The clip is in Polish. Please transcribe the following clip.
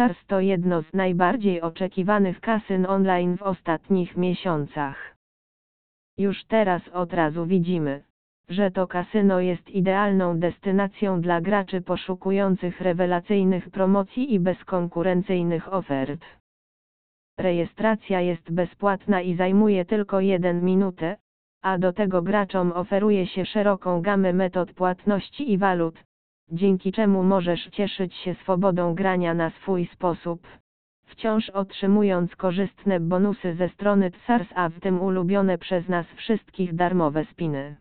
Tsars to jedno z najbardziej oczekiwanych kasyn online w ostatnich miesiącach. Już teraz od razu widzimy, że to kasyno jest idealną destynacją dla graczy poszukujących rewelacyjnych promocji i bezkonkurencyjnych ofert. Rejestracja jest bezpłatna i zajmuje tylko 1 minutę, a do tego graczom oferuje się szeroką gamę metod płatności i walut, dzięki czemu możesz cieszyć się swobodą grania na swój sposób, wciąż otrzymując korzystne bonusy ze strony Tsars, a w tym ulubione przez nas wszystkich darmowe spiny.